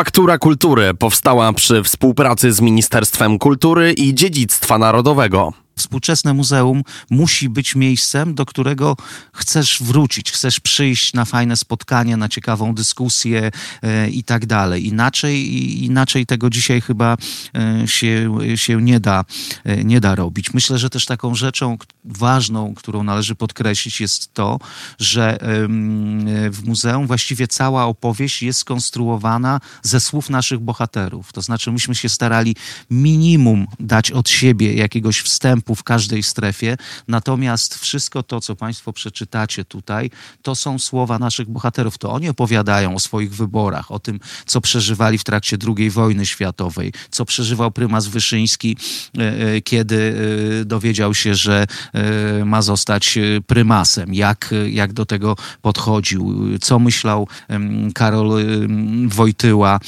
Faktura Kultury powstała przy współpracy z Ministerstwem Kultury i Dziedzictwa Narodowego współczesne muzeum musi być miejscem, do którego chcesz wrócić, chcesz przyjść na fajne spotkanie, na ciekawą dyskusję e, i tak dalej. Inaczej, inaczej tego dzisiaj chyba e, się, się nie, da, e, nie da robić. Myślę, że też taką rzeczą ważną, którą należy podkreślić, jest to, że w muzeum właściwie cała opowieść jest skonstruowana ze słów naszych bohaterów. To znaczy, myśmy się starali minimum dać od siebie jakiegoś wstępu w każdej strefie. Natomiast wszystko to, co Państwo przeczytacie tutaj, to są słowa naszych bohaterów. To oni opowiadają o swoich wyborach, o tym, co przeżywali w trakcie II wojny światowej, co przeżywał prymas Wyszyński, e, e, kiedy e, dowiedział się, że ma zostać prymasem, jak, jak do tego podchodził, co myślał Karol Wojtyła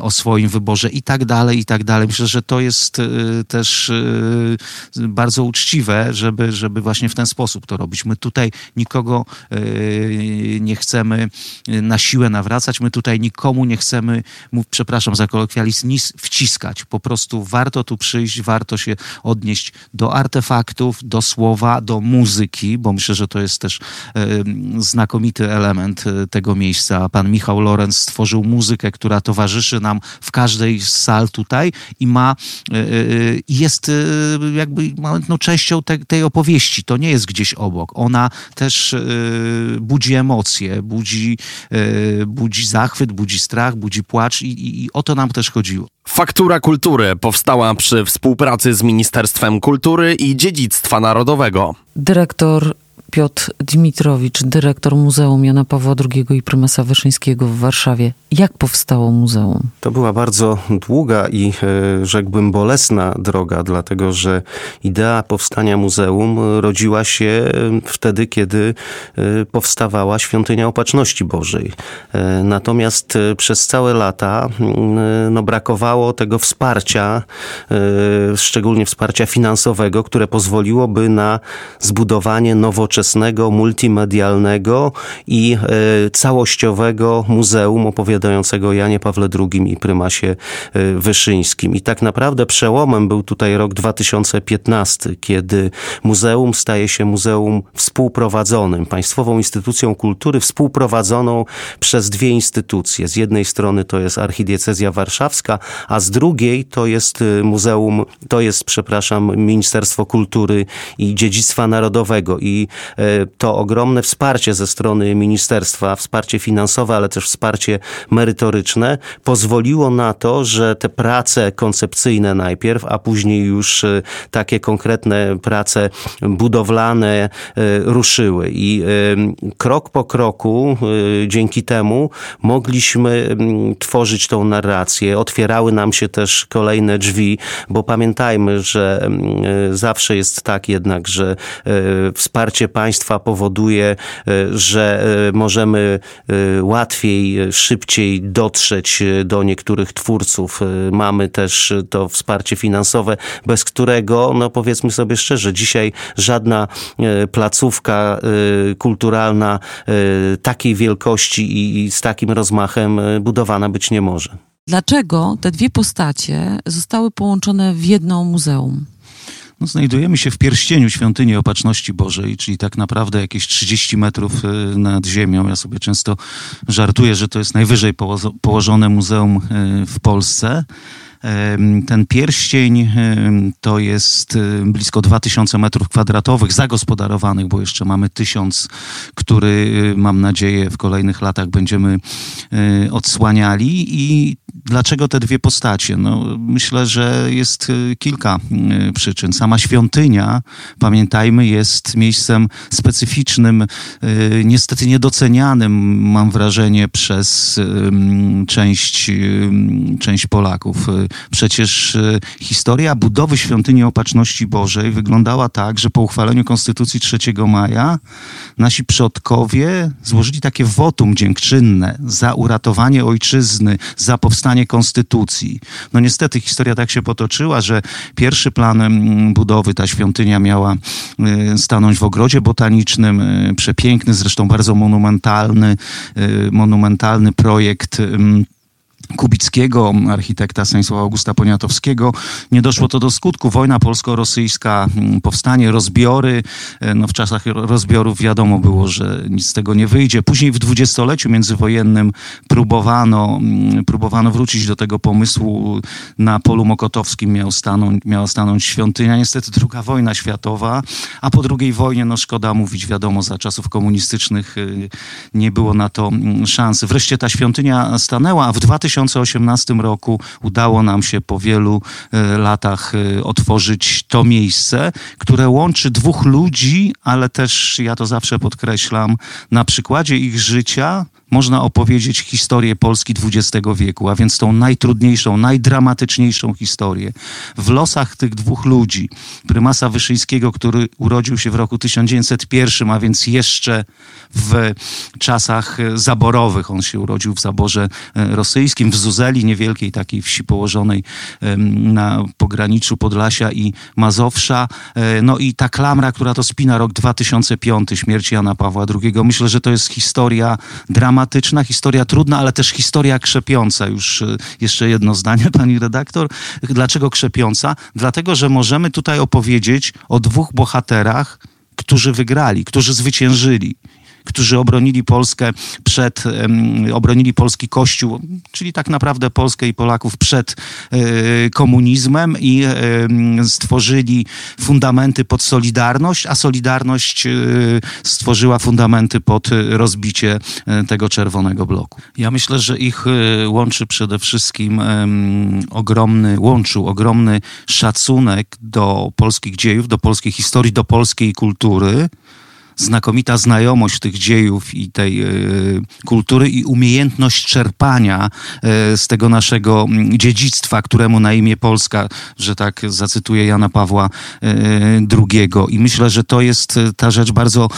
o swoim wyborze i tak dalej, i tak dalej. Myślę, że to jest też bardzo uczciwe, żeby, żeby właśnie w ten sposób to robić. My tutaj nikogo e, nie chcemy na siłę nawracać, my tutaj nikomu nie chcemy, mów, przepraszam za kolokwializm, nic wciskać. Po prostu warto tu przyjść, warto się odnieść do artefaktów, do słowa, do muzyki, bo myślę, że to jest też e, znakomity element tego miejsca. Pan Michał Lorenz stworzył muzykę, która towarzyszy nam w każdej z sal tutaj i ma, jest jakby no, częścią te, tej opowieści. To nie jest gdzieś obok. Ona też y, budzi emocje, budzi, y, budzi zachwyt, budzi strach, budzi płacz i, i, i o to nam też chodziło. Faktura Kultury powstała przy współpracy z Ministerstwem Kultury i Dziedzictwa Narodowego. Dyrektor Piotr Dmitrowicz, dyrektor Muzeum Jana Pawła II i prymasa Wyszyńskiego w Warszawie. Jak powstało muzeum? To była bardzo długa i e, rzekłbym bolesna droga, dlatego że idea powstania muzeum rodziła się e, wtedy, kiedy e, powstawała Świątynia Opatrzności Bożej. Natomiast przez całe lata no, brakowało tego wsparcia, szczególnie wsparcia finansowego, które pozwoliłoby na zbudowanie nowoczesnego nowoczesnego, multimedialnego i e, całościowego muzeum opowiadającego Janie Pawle II i prymasie e, Wyszyńskim. I tak naprawdę przełomem był tutaj rok 2015, kiedy muzeum staje się muzeum współprowadzonym, państwową instytucją kultury współprowadzoną przez dwie instytucje. Z jednej strony to jest archidiecezja warszawska, a z drugiej to jest e, muzeum, to jest, przepraszam, Ministerstwo Kultury i Dziedzictwa Narodowego. I to ogromne wsparcie ze strony ministerstwa, wsparcie finansowe, ale też wsparcie merytoryczne pozwoliło na to, że te prace koncepcyjne najpierw, a później już e, takie konkretne prace budowlane e, ruszyły. I krok po kroku dzięki temu mogliśmy tworzyć tą narrację. Otwierały nam się też kolejne drzwi, bo pamiętajmy, że zawsze jest tak jednak, że wsparcie państwa powoduje, e, że e, możemy e, łatwiej, szybciej dotrzeć do niektórych twórców. Mamy też to wsparcie finansowe, bez którego, no powiedzmy sobie szczerze, dzisiaj żadna placówka kulturalna takiej wielkości i z takim rozmachem budowana być nie może. Dlaczego te dwie postacie zostały połączone w jedno muzeum? No, znajdujemy się w pierścieniu świątyni Opatrzności Bożej, czyli tak naprawdę jakieś 30 metrów y, nad ziemią. Ja sobie często żartuję, że to jest najwyżej położone muzeum y, w Polsce. Ten pierścień to jest blisko 2000 metrów kwadratowych zagospodarowanych, bo jeszcze mamy 1000, który mam nadzieję w kolejnych latach będziemy odsłaniali i Dlaczego te dwie postacie? No, myślę, że jest y, kilka y, przyczyn. Sama świątynia, pamiętajmy, jest miejscem specyficznym, y, niestety niedocenianym, mam wrażenie, przez część, część Polaków. Przecież historia budowy świątyni Opatrzności Bożej wyglądała tak, że po uchwaleniu Konstytucji 3 maja nasi przodkowie złożyli takie wotum dziękczynne za uratowanie ojczyzny, za powstanie konstytucji. No niestety historia tak się potoczyła, że pierwszy plan mm, budowy, ta świątynia miała y, stanąć w ogrodzie botanicznym, y, przepiękny, zresztą bardzo monumentalny, monumentalny projekt Kubickiego, architekta Stanisława Augusta Poniatowskiego. Nie doszło to do skutku. Wojna polsko-rosyjska, mm, powstanie, rozbiory. E, no w czasach rozbiorów wiadomo było, że nic z tego nie wyjdzie. Później w dwudziestoleciu międzywojennym próbowano, mm, próbowano wrócić do tego pomysłu. Na polu mokotowskim miał stanąć, miała stanąć świątynia. Niestety druga wojna światowa, a po drugiej wojnie, no szkoda mówić, wiadomo, za czasów komunistycznych y, nie było na to mm, szansy. Wreszcie ta świątynia stanęła, a w 2000 2018 roku udało nam się po wielu e, latach e, otworzyć to miejsce, które łączy dwóch ludzi, ale też, ja to zawsze podkreślam, na przykładzie ich życia można opowiedzieć historię Polski XX wieku, a więc tą najtrudniejszą, najdramatyczniejszą historię. W losach tych dwóch ludzi, prymasa Wyszyńskiego, który urodził się w roku 1901, a więc jeszcze w czasach zaborowych, on się urodził w zaborze e, rosyjskim, w Zuzeli, niewielkiej takiej wsi położonej na pograniczu Podlasia i Mazowsza. E, no i ta klamra, która to spina rok 2005, śmierci Jana Pawła II. Myślę, że to jest historia dramatyczna, historia trudna, ale też historia krzepiąca. Już e, jeszcze jedno zdanie, pani redaktor. Dlaczego krzepiąca? Dlatego, że możemy tutaj opowiedzieć o dwóch bohaterach, którzy wygrali, którzy zwyciężyli którzy obronili Polskę przed, obronili polski kościół, czyli tak naprawdę Polskę i Polaków przed e, komunizmem i stworzyli fundamenty pod Solidarność, a Solidarność e, stworzyła fundamenty pod rozbicie e, tego czerwonego bloku. Ja myślę, że ich łączy przede wszystkim ogromny, łączył ogromny szacunek do polskich dziejów, do polskiej historii, do polskiej kultury znakomita znajomość tych dziejów i tej e, kultury i umiejętność czerpania e, z tego naszego mm, dziedzictwa, któremu na imię Polska, że tak zacytuję Jana Pawła e, II. I myślę, że to jest ta rzecz bardzo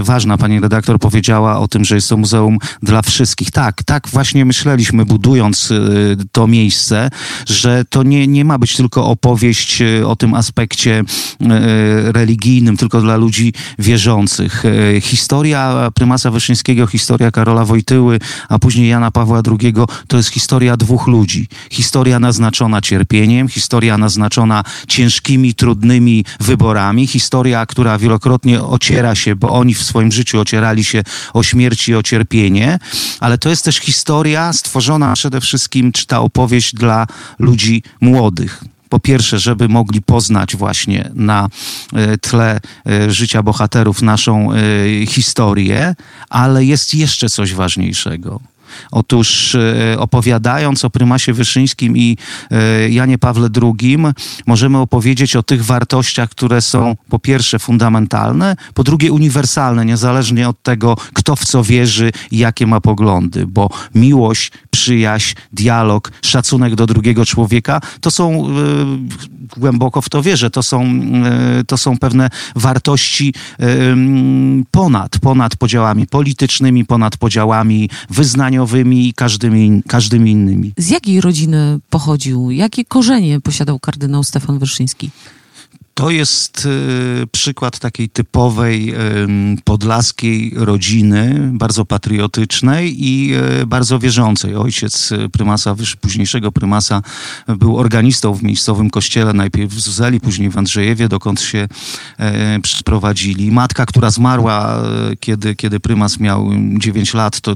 ważna. Pani redaktor powiedziała o tym, że jest to muzeum dla wszystkich. Tak, tak właśnie myśleliśmy, budując to miejsce, że to nie, nie ma być tylko opowieść o tym aspekcie religijnym, tylko dla ludzi wierzących E, historia prymasa Wyszyńskiego, historia Karola Wojtyły, a później Jana Pawła II to jest historia dwóch ludzi. Historia naznaczona cierpieniem, historia naznaczona ciężkimi, trudnymi wyborami, historia, która wielokrotnie ociera się, bo oni w swoim życiu ocierali się o śmierć i o cierpienie, ale to jest też historia stworzona przede wszystkim, czy ta opowieść dla ludzi młodych po pierwsze, żeby mogli poznać właśnie na e, tle e, życia bohaterów naszą e, historię, ale jest jeszcze coś ważniejszego. Otóż e, opowiadając o prymasie Wyszyńskim i e, Janie Pawle II, możemy opowiedzieć o tych wartościach, które są po pierwsze fundamentalne, po drugie uniwersalne, niezależnie od tego, kto w co wierzy i jakie ma poglądy, bo miłość, przyjaźń, dialog, szacunek do drugiego człowieka to są, e, głęboko w to wierzę, to są, to są pewne wartości ponad, ponad podziałami politycznymi, ponad podziałami wyznaniowymi, i każdymi, każdymi innymi. Z jakiej rodziny pochodził? Jakie korzenie posiadał kardynał Stefan Wyszyński? To jest y, przykład takiej typowej y, podlaskiej rodziny, bardzo patriotycznej i y, bardzo wierzącej. Ojciec prymasa, późniejszego prymasa, był organistą w miejscowym kościele, najpierw w Zuzeli, później w Andrzejewie, dokąd się przeprowadzili. Matka, która zmarła, kiedy, kiedy prymas miał 9 lat, to,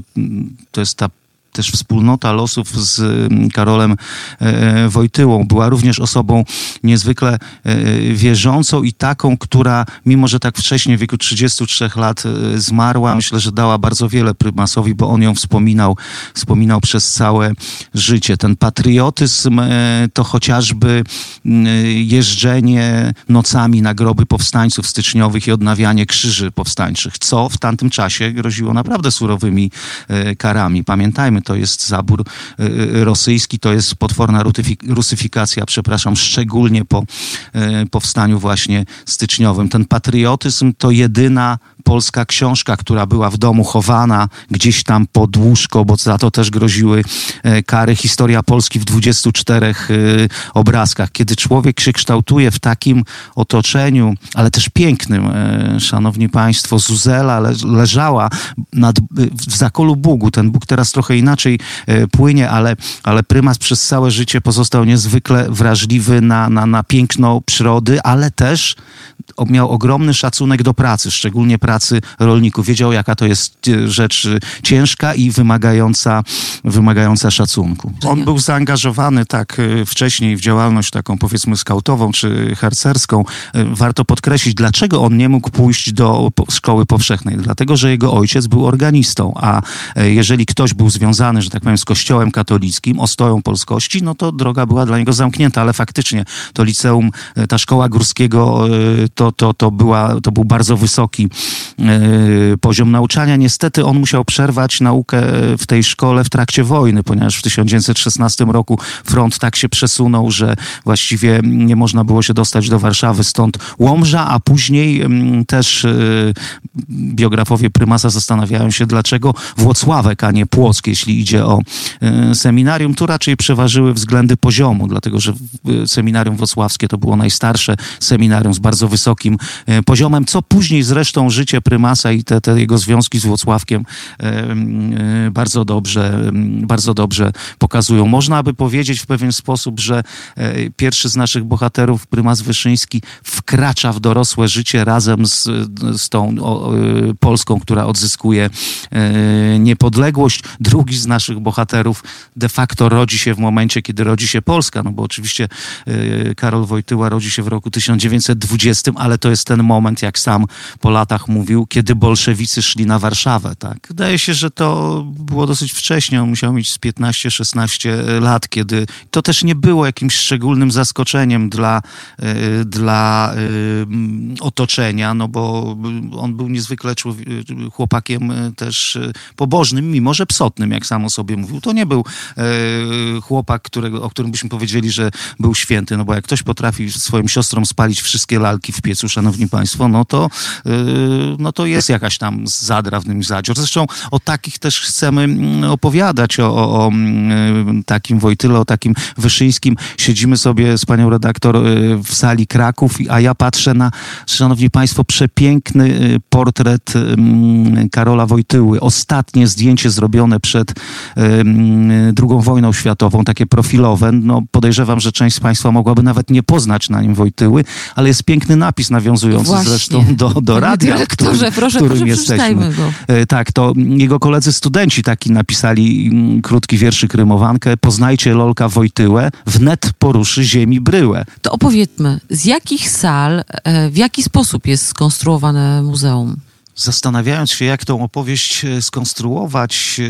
to jest ta też wspólnota losów z mm, Karolem e, e, Wojtyłą. Była również osobą niezwykle e, wierzącą i taką, która mimo, że tak wcześnie, w wieku 33 lat zmarła, myślę, że dała bardzo wiele prymasowi, bo on ją wspominał, wspominał przez całe życie. Ten patriotyzm to chociażby mm, jeżdżenie nocami na groby powstańców styczniowych i odnawianie krzyży powstańczych, co w tamtym czasie groziło naprawdę surowymi karami. Pamiętajmy, to jest zabór y, y, rosyjski, to jest potworna rusyfikacja, przepraszam, szczególnie po y, powstaniu właśnie styczniowym. Ten patriotyzm to jedyna polska książka, która była w domu chowana gdzieś tam pod łóżko, bo za to też groziły e, kary. Historia Polski w 24 e, obrazkach. Kiedy człowiek się kształtuje w takim otoczeniu, ale też pięknym, e, szanowni państwo, Zuzela leżała nad, w zakolu Bugu. Ten Bóg teraz trochę inaczej inaczej płynie, ale, ale prymas przez całe życie pozostał niezwykle wrażliwy na, na, na piękno przyrody, ale też miał ogromny szacunek do pracy, szczególnie pracy rolników. Wiedział, jaka to jest rzecz ciężka i wymagająca, wymagająca szacunku. On był zaangażowany tak wcześniej w działalność taką powiedzmy skautową czy harcerską. Warto podkreślić, dlaczego on nie mógł pójść do szkoły powszechnej. Dlatego, że jego ojciec był organistą, a jeżeli ktoś był związany, że tak powiem, z kościołem katolickim, ostoją polskości, no to droga była dla niego zamknięta, ale faktycznie to liceum, ta szkoła górskiego to, to, to, była, to był bardzo wysoki poziom nauczania. Niestety on musiał przerwać naukę w tej szkole w trakcie wojny, ponieważ w 1916 roku front tak się przesunął, że właściwie nie można było się dostać do Warszawy, stąd Łomża, a później też biografowie prymasa zastanawiają się, dlaczego Włocławek, a nie Płock, jeśli idzie o seminarium. Tu raczej przeważyły względy poziomu, dlatego że seminarium włocławskie to było najstarsze seminarium z bardzo wysokim poziomem, co później zresztą życie prymasa i te, te jego związki z Włocławkiem bardzo dobrze, bardzo dobrze pokazują. Można by powiedzieć w pewien sposób, że pierwszy z naszych bohaterów, prymas Wyszyński, wkracza w dorosłe życie razem z, z tą o, Polską, która odzyskuje niepodległość. Drugi z naszych bohaterów de facto rodzi się w momencie, kiedy rodzi się Polska, no bo oczywiście Karol Wojtyła rodzi się w roku 1920, ale to jest ten moment, jak sam po latach mówił, kiedy bolszewicy szli na Warszawę. Tak? Wydaje się, że to było dosyć wcześnie. On musiał mieć z 15-16 lat, kiedy to też nie było jakimś szczególnym zaskoczeniem dla, dla otoczenia, no bo on był niezwykle chłopakiem też pobożnym, mimo że psotnym, jak sam o sobie mówił. To nie był chłopak, którego, o którym byśmy powiedzieli, że był święty, no bo jak ktoś potrafi swoim siostrom spalić wszystkie lalki w piecu, szanowni państwo, no to, no to jest jakaś tam zadra w nim zadzior. Zresztą o takich też chcemy opowiadać, o, o, o takim Wojtyle, o takim Wyszyńskim. Siedzimy sobie z panią redaktor w sali Kraków, a ja patrzę na, szanowni państwo, przepiękny portret Karola Wojtyły. Ostatnie zdjęcie zrobione przed II wojną światową, takie profilowe. No, podejrzewam, że część z państwa mogłaby nawet nie poznać na nim Wojtyły, ale jest piękny napis nawiązujący Właśnie. zresztą do, do radia, w którym, proszę, którym proszę, jesteśmy. Go. Tak, to jego koledzy studenci taki napisali krótki wierszyk rymowankę. Poznajcie Lolka Wojtyłę, wnet poruszy ziemi bryłę. To opowiedzmy, z jakich sal, w jaki sposób jest skonstruowane muzeum? Zastanawiając się, jak tą opowieść skonstruować,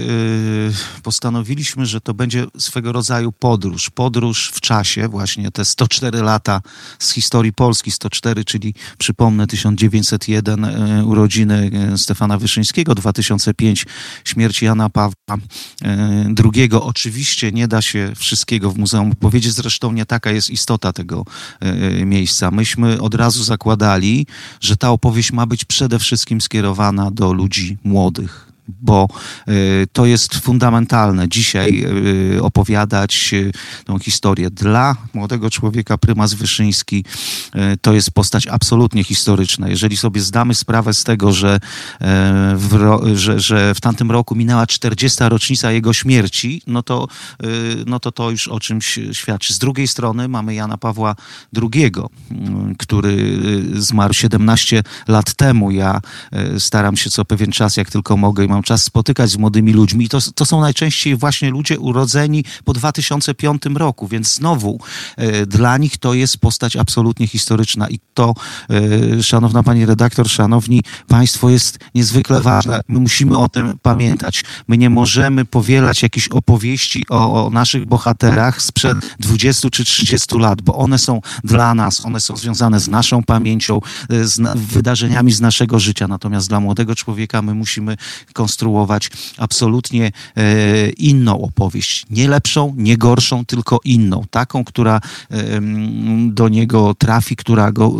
postanowiliśmy, że to będzie swego rodzaju podróż. Podróż w czasie, właśnie te 104 lata z historii Polski, 104, czyli przypomnę 1901 urodziny Stefana Wyszyńskiego, 2005 śmierci Jana Pawła II. Oczywiście nie da się wszystkiego w muzeum powiedzieć, zresztą nie taka jest istota tego miejsca. Myśmy od razu zakładali, że ta opowieść ma być przede wszystkim skierowana skierowana do ludzi młodych, bo y, to jest fundamentalne. Dzisiaj y, opowiadać y, tą historię dla młodego człowieka, prymas Wyszyński, to jest postać absolutnie historyczna. Jeżeli sobie zdamy sprawę z tego, że w, że, że w tamtym roku minęła 40. rocznica jego śmierci, no to, no to to już o czymś świadczy. Z drugiej strony mamy Jana Pawła II, który zmarł 17 lat temu. Ja staram się co pewien czas, jak tylko mogę mam czas spotykać z młodymi ludźmi. To, to są najczęściej właśnie ludzie urodzeni po 2005 roku, więc znowu e, dla nich to jest postać absolutnie historyczna i to, e, szanowna pani redaktor, szanowni państwo, jest niezwykle ważne. My musimy o tym pamiętać. My nie możemy powielać jakichś opowieści o, o naszych bohaterach sprzed 20 czy 30 lat, bo one są dla nas, one są związane z naszą pamięcią, e, z na, wydarzeniami z naszego życia. Natomiast dla młodego człowieka my musimy konstruować absolutnie e, inną opowieść. Nie lepszą, nie gorszą, tylko inną. Taką, która e, do niego trafi, która go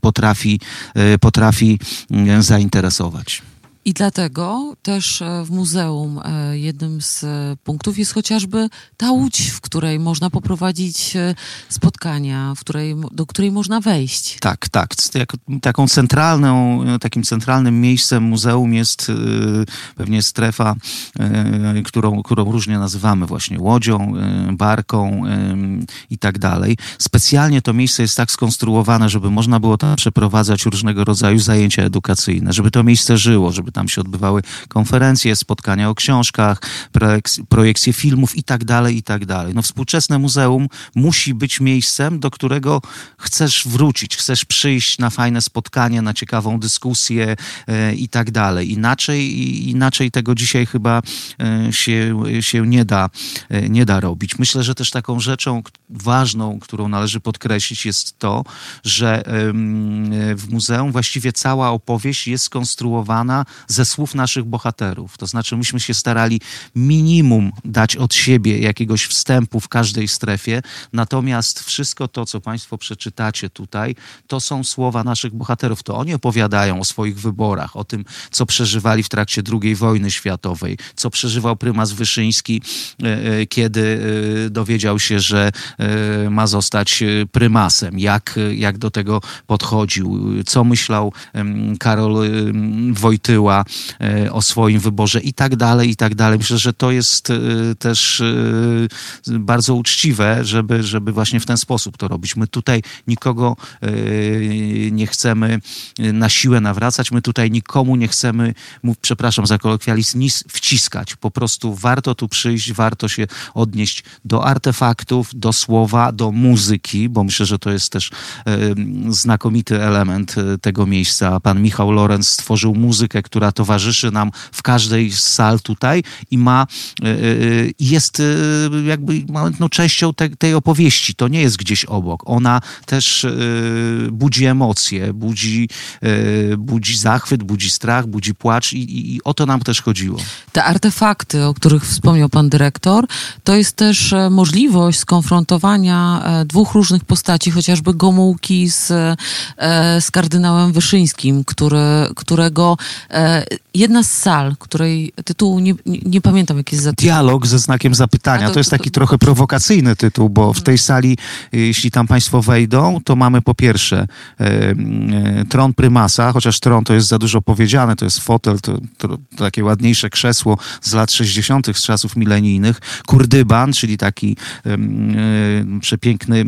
potrafi, e, potrafi zainteresować. I dlatego też e, w muzeum e, jednym z e, punktów jest chociażby ta łódź, w której można poprowadzić spotkania, w której, do której można wejść. Tak, tak. taką centralną, takim centralnym miejscem muzeum jest pewnie strefa, którą, którą różnie nazywamy właśnie łodzią, barką i tak dalej. Specjalnie to miejsce jest tak skonstruowane, żeby można było tam przeprowadzać różnego rodzaju zajęcia edukacyjne, żeby to miejsce żyło, żeby tam się odbywały konferencje, spotkania o książkach, projekcje filmów i tak dalej, i tak dalej. No współczesne muzeum musi być miejscem, do którego chcesz wrócić, chcesz przyjść na fajne spotkanie, na ciekawą dyskusję e, i tak dalej. Inaczej, inaczej tego dzisiaj chyba e, się, się nie, da, e, nie da robić. Myślę, że też taką rzeczą ważną, którą należy podkreślić jest to, że w muzeum właściwie cała opowieść jest skonstruowana ze słów naszych bohaterów. To znaczy, myśmy się starali minimum dać od siebie jakiegoś wstępu w każdej strefie, natomiast wszystko to, co Państwo przeczytacie tutaj, to są słowa naszych bohaterów. To oni opowiadają o swoich wyborach, o tym, co przeżywali w trakcie II wojny światowej, co przeżywał prymas Wyszyński, e, e, kiedy e, dowiedział się, że ma zostać prymasem, jak, jak do tego podchodził, co myślał Karol Wojtyła E, o swoim wyborze i tak dalej, i tak dalej. Myślę, że to jest e, też e, bardzo uczciwe, żeby, żeby właśnie w ten sposób to robić. My tutaj nikogo nie chcemy na siłę nawracać, my tutaj nikomu nie chcemy, mów, przepraszam za kolokwializm, nic wciskać. Po prostu warto tu przyjść, warto się odnieść do artefaktów, do słowa, do muzyki, bo myślę, że to jest też znakomity element tego miejsca. Pan Michał Lorenz stworzył muzykę, która towarzyszy nam w każdej z sal tutaj i ma, e, e, jest e, jakby no, częścią te, tej opowieści. To nie jest gdzieś obok. Ona też budzi emocje, budzi, budzi zachwyt, budzi strach, budzi płacz i, i, i o to nam też chodziło. Te artefakty, o których wspomniał pan dyrektor, to jest też możliwość skonfrontowania dwóch różnych postaci, chociażby Gomułki z, z kardynałem Wyszyńskim, który, którego jedna z sal, której tytułu nie, nie, nie pamiętam, jaki jest za Dialog ze znakiem zapytania. To, to, jest taki to, trochę prowokacyjny tytuł, bo w tej sali, jeśli tam państwo wejdą, to mamy po pierwsze e, e, tron prymasa, chociaż tron to jest za dużo powiedziane, to jest fotel, to, to takie ładniejsze krzesło z lat 60., z czasów milenijnych. Kurdyban, czyli taki e, e przepiękny,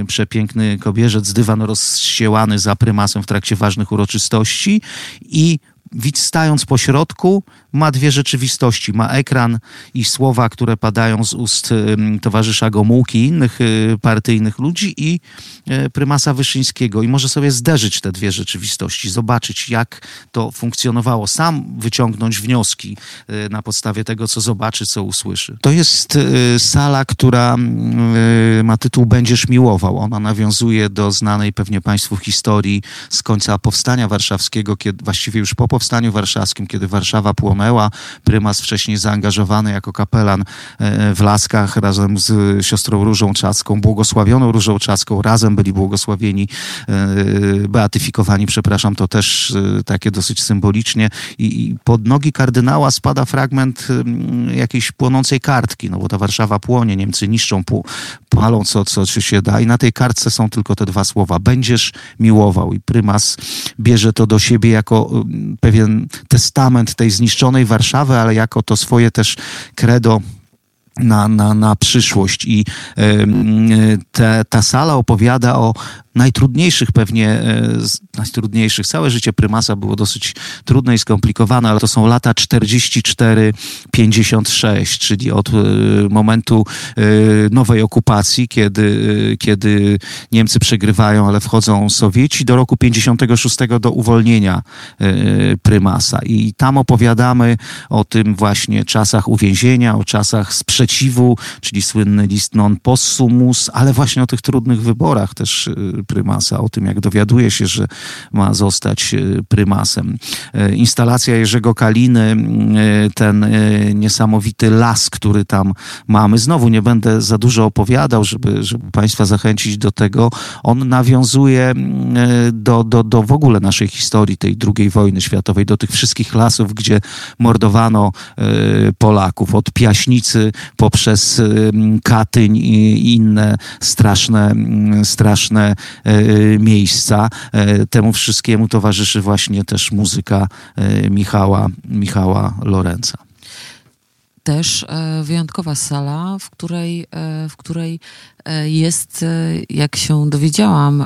e, przepiękny kobierzec, dywan rozściełany za prymasem w trakcie ważnych uroczystości i widz stając po środku ma dwie rzeczywistości. Ma ekran i słowa, które padają z ust towarzysza Gomułki i innych y, partyjnych ludzi i y, prymasa Wyszyńskiego. I może sobie zderzyć te dwie rzeczywistości, zobaczyć jak to funkcjonowało. Sam wyciągnąć wnioski y, na podstawie tego, co zobaczy, co usłyszy. To jest sala, która ma tytuł Będziesz miłował. Ona nawiązuje do znanej pewnie Państwu historii z końca Powstania Warszawskiego, kiedy, właściwie już po Powstaniu Warszawskim, kiedy Warszawa płonęła. Prymas wcześniej zaangażowany jako kapelan e, w Laskach razem z siostrą Różą Czaską, błogosławioną Różą Czaską. Razem byli błogosławieni, e, beatyfikowani, przepraszam, to też e, takie dosyć symbolicznie. I pod nogi kardynała spada fragment jakiejś płonącej kartki, no bo ta Warszawa płonie, Niemcy niszczą, palą co, co się da i na tej kartce są tylko te dwa słowa. Będziesz miłował i prymas bierze to do siebie jako pewien testament tej zniszczonej Warszawy, ale jako to swoje też credo na, na, na przyszłość. I te, ta sala opowiada o najtrudniejszych pewnie, e, najtrudniejszych. Całe życie prymasa było dosyć trudne i skomplikowane, ale to są lata 44-56, czyli od e, momentu e, nowej okupacji, kiedy, kiedy Niemcy przegrywają, ale wchodzą Sowieci, do roku 56 do uwolnienia prymasa. I tam opowiadamy o tym właśnie czasach uwięzienia, o czasach sprzeczności sprzeciwu, czyli słynny list non possumus, ale właśnie o tych trudnych wyborach też prymasa, o tym jak dowiaduje się, że ma zostać prymasem. Instalacja Jerzego Kaliny, ten niesamowity las, który tam mamy, znowu nie będę za dużo opowiadał, żeby, żeby Państwa zachęcić do tego, on nawiązuje do, do, do w ogóle naszej historii, tej drugiej wojny światowej, do tych wszystkich lasów, gdzie mordowano Polaków, od Piaśnicy poprzez e, Katyń i inne straszne, straszne e, miejsca. Temu wszystkiemu towarzyszy właśnie też muzyka Michała, Michała Lorenza też wyjątkowa sala, w której, w której jest, jak się dowiedziałam,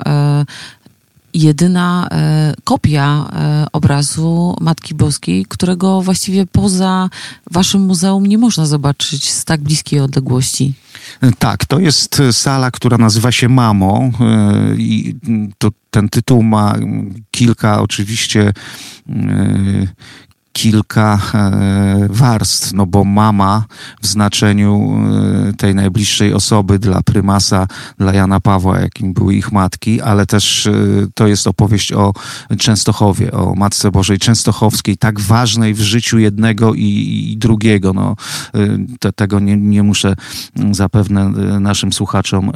jedyna e, kopia e, obrazu Matki Boskiej, którego właściwie poza waszym muzeum nie można zobaczyć z tak bliskiej odległości. Tak, to jest sala, która nazywa się Mamo e, i to, ten tytuł ma kilka oczywiście kilka e, warstw, no bo mama w znaczeniu e, tej najbliższej osoby dla prymasa, dla Jana Pawła, jakim były ich matki, ale też e, to jest opowieść o Częstochowie, o Matce Bożej Częstochowskiej, tak ważnej w życiu jednego i, i drugiego. No, te, tego nie, nie muszę zapewne naszym słuchaczom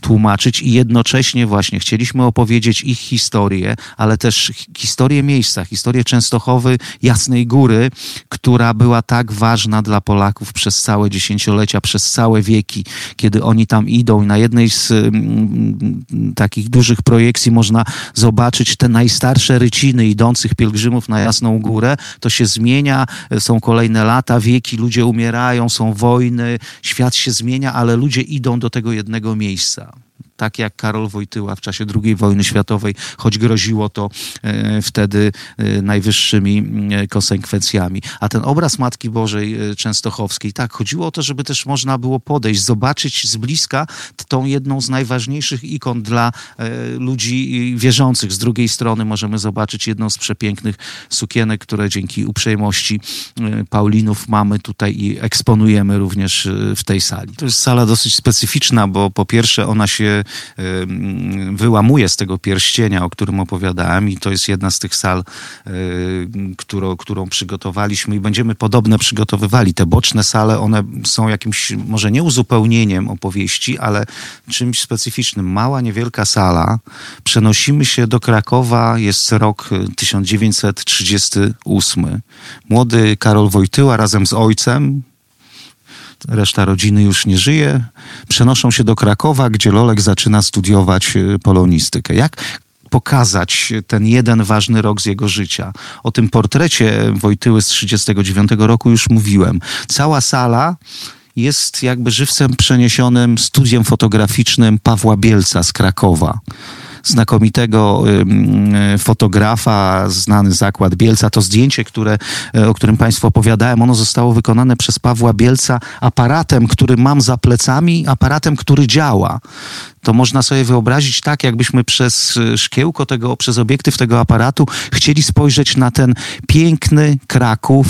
tłumaczyć i jednocześnie właśnie chcieliśmy opowiedzieć ich historię, ale też historię miejsca, historię Częstochowy, jasno Jasnej Góry, która była tak ważna dla Polaków przez całe dziesięciolecia, przez całe wieki, kiedy oni tam idą. I na jednej z mm, takich dużych projekcji można zobaczyć te najstarsze ryciny idących pielgrzymów na Jasną Górę. To się zmienia, są kolejne lata, wieki, ludzie umierają, są wojny, świat się zmienia, ale ludzie idą do tego jednego miejsca tak jak Karol Wojtyła w czasie II wojny światowej, choć groziło to e, wtedy e, najwyższymi e, konsekwencjami. A ten obraz Matki Bożej Częstochowskiej, tak, chodziło o to, żeby też można było podejść, zobaczyć z bliska tą jedną z najważniejszych ikon dla ludzi wierzących. Z drugiej strony możemy zobaczyć jedną z przepięknych sukienek, które dzięki uprzejmości Paulinów mamy tutaj i eksponujemy również w tej sali. To jest sala dosyć specyficzna, bo po pierwsze ona się wyłamuje z tego pierścienia, o którym opowiadałem i to jest jedna z tych sal, którą, którą przygotowaliśmy i będziemy podobne przygotowywali. Te boczne sale, one są jakimś, może nie uzupełnieniem opowieści, ale czymś specyficznym. Mała, niewielka sala. Przenosimy się do Krakowa, jest rok 1938. Młody Karol Wojtyła razem z ojcem, reszta rodziny już nie żyje, przenoszą się do Krakowa, gdzie Lolek zaczyna studiować y, polonistykę. Jak pokazać ten jeden ważny rok z jego życia. O tym portrecie Wojtyły z 1939 roku już mówiłem. Cała sala jest jakby żywcem przeniesionym studiem fotograficznym Pawła Bielca z Krakowa znakomitego fotografa, znany zakład Bielca. To zdjęcie, które, e, o którym Państwu opowiadałem, ono zostało wykonane przez Pawła Bielca aparatem, który mam za plecami, aparatem, który działa to można sobie wyobrazić tak, jakbyśmy przez e, szkiełko tego, przez obiektyw tego aparatu chcieli spojrzeć na ten piękny Kraków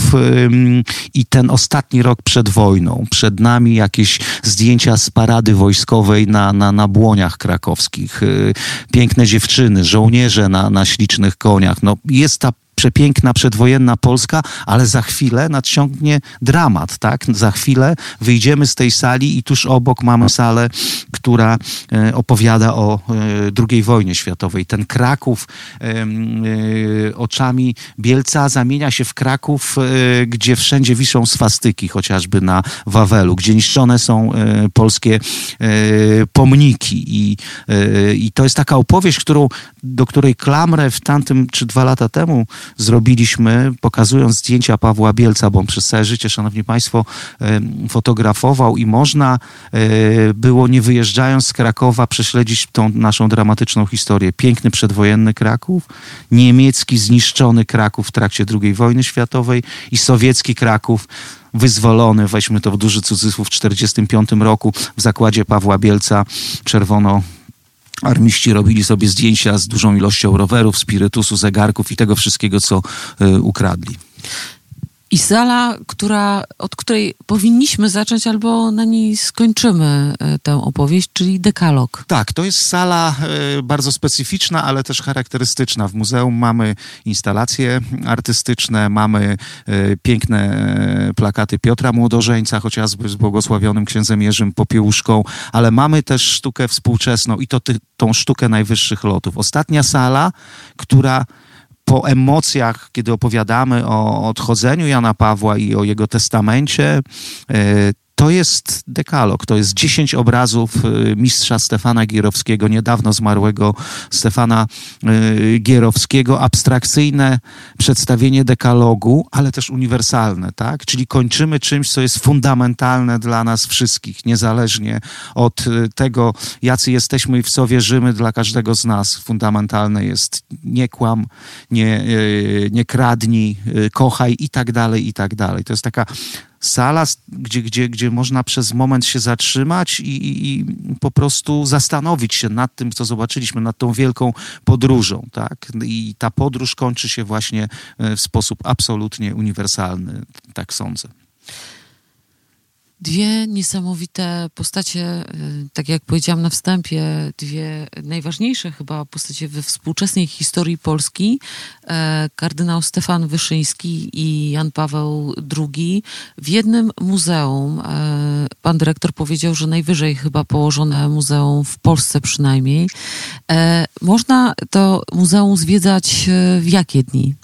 i ten ostatni rok przed wojną. Przed nami jakieś zdjęcia z parady wojskowej na, na, na błoniach krakowskich. E, piękne dziewczyny, żołnierze na, na ślicznych koniach. No, jest ta przepiękna przedwojenna Polska, ale za chwilę nadciągnie dramat, tak? Za chwilę wyjdziemy z tej sali i tuż obok mamy salę, która e, opowiada o e, II wojnie światowej. Ten Kraków e, oczami Bielca zamienia się w Kraków, gdzie wszędzie wiszą swastyki, chociażby na Wawelu, gdzie niszczone są polskie pomniki i, i to jest taka opowieść, którą, do której klamrę w tamtym czy dwa lata temu zrobiliśmy, pokazując zdjęcia Pawła Bielca, bo on przez całe życie, szanowni państwo, fotografował i można e, było, nie wyjeżdżając z Krakowa, prześledzić tą naszą dramatyczną historię. Piękny przedwojenny Kraków, niemiecki zniszczony Kraków w trakcie II wojny światowej i sowiecki Kraków wyzwolony, weźmy to w duży cudzysłów, w 1945 roku w zakładzie Pawła Bielca czerwono Armiści robili sobie zdjęcia z dużą ilością rowerów, spirytusu, zegarków i tego wszystkiego, co y, ukradli. I sala, która, od której powinniśmy zacząć albo na niej skończymy e, tę opowieść, czyli dekalog. Tak, to jest sala e, bardzo specyficzna, ale też charakterystyczna. W muzeum mamy instalacje artystyczne, mamy e, piękne plakaty Piotra Młodożeńca, chociażby z błogosławionym księdzem Jerzym Popiełuszką, ale mamy też sztukę współczesną i to ty, tą sztukę najwyższych lotów. Ostatnia sala, która po emocjach, kiedy opowiadamy o odchodzeniu Jana Pawła i o jego testamencie, e, to jest dekalog, to jest dziesięć obrazów y, mistrza Stefana Gierowskiego, niedawno zmarłego Stefana y, Gierowskiego, abstrakcyjne przedstawienie dekalogu, ale też uniwersalne, tak? Czyli kończymy czymś, co jest fundamentalne dla nas wszystkich, niezależnie od y, tego, jacy jesteśmy i w co wierzymy, dla każdego z nas fundamentalne jest nie kłam, nie, nie kradnij, kochaj i tak dalej, i tak dalej. To jest taka sala, gdzie, gdzie, gdzie można przez moment się zatrzymać i, i, i, po prostu zastanowić się nad tym, co zobaczyliśmy, nad tą wielką podróżą. Tak? I ta podróż kończy się właśnie e, w sposób absolutnie uniwersalny, tak sądzę dwie niesamowite postacie, y, tak jak powiedziałam na wstępie, dwie najważniejsze chyba postacie we współczesnej historii Polski. E, kardynał Stefan Wyszyński i Jan Paweł II w jednym muzeum. E, pan dyrektor powiedział, że najwyżej chyba położone muzeum w Polsce przynajmniej. E, można to muzeum zwiedzać w jakie dni?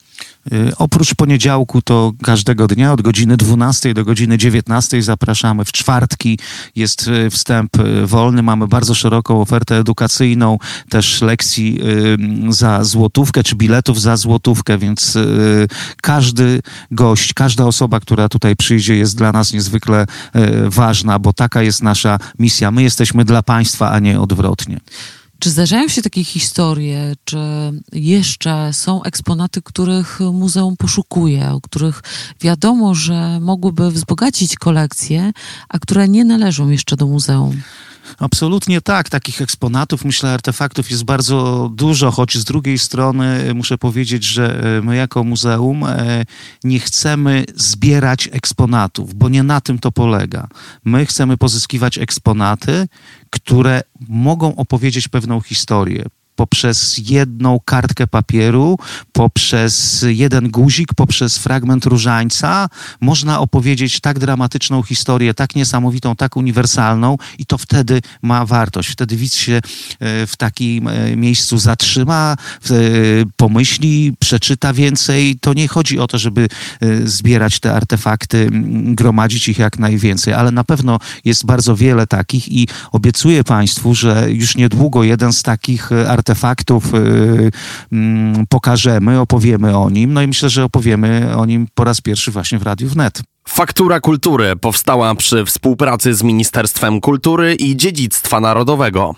Y, oprócz poniedziałku to każdego dnia od godziny 12 do godziny 19 zapraszamy. W czwartki jest y, wstęp y, wolny. Mamy bardzo szeroką ofertę edukacyjną, też lekcji za złotówkę, czy biletów za złotówkę, więc każdy gość, każda osoba, która tutaj przyjdzie jest dla nas niezwykle ważna, bo taka jest nasza misja. My jesteśmy dla państwa, a nie odwrotnie. Czy zdarzają się takie historie, czy jeszcze są eksponaty, których muzeum poszukuje, o których wiadomo, że mogłyby wzbogacić kolekcję, a które nie należą jeszcze do muzeum? Absolutnie tak. Takich eksponatów, myślę, artefaktów jest bardzo dużo, choć z drugiej strony muszę powiedzieć, że e, my jako muzeum e, nie chcemy zbierać eksponatów, bo nie na tym to polega. My chcemy pozyskiwać eksponaty, które mogą opowiedzieć pewną historię poprzez jedną kartkę papieru, poprzez jeden guzik, poprzez fragment różańca można opowiedzieć tak dramatyczną historię, tak niesamowitą, tak uniwersalną i to wtedy ma wartość. Wtedy widz się e, w takim e, miejscu zatrzyma, e, pomyśli, przeczyta więcej. To nie chodzi o to, żeby zbierać te artefakty, gromadzić ich jak najwięcej, ale na pewno jest bardzo wiele takich i obiecuję Państwu, że już niedługo jeden z takich artefaktów artefaktów y, mm, pokażemy, opowiemy o nim. No i myślę, że opowiemy o nim po raz pierwszy właśnie w Radiu Wnet. Faktura Kultury powstała przy współpracy z Ministerstwem Kultury i Dziedzictwa Narodowego.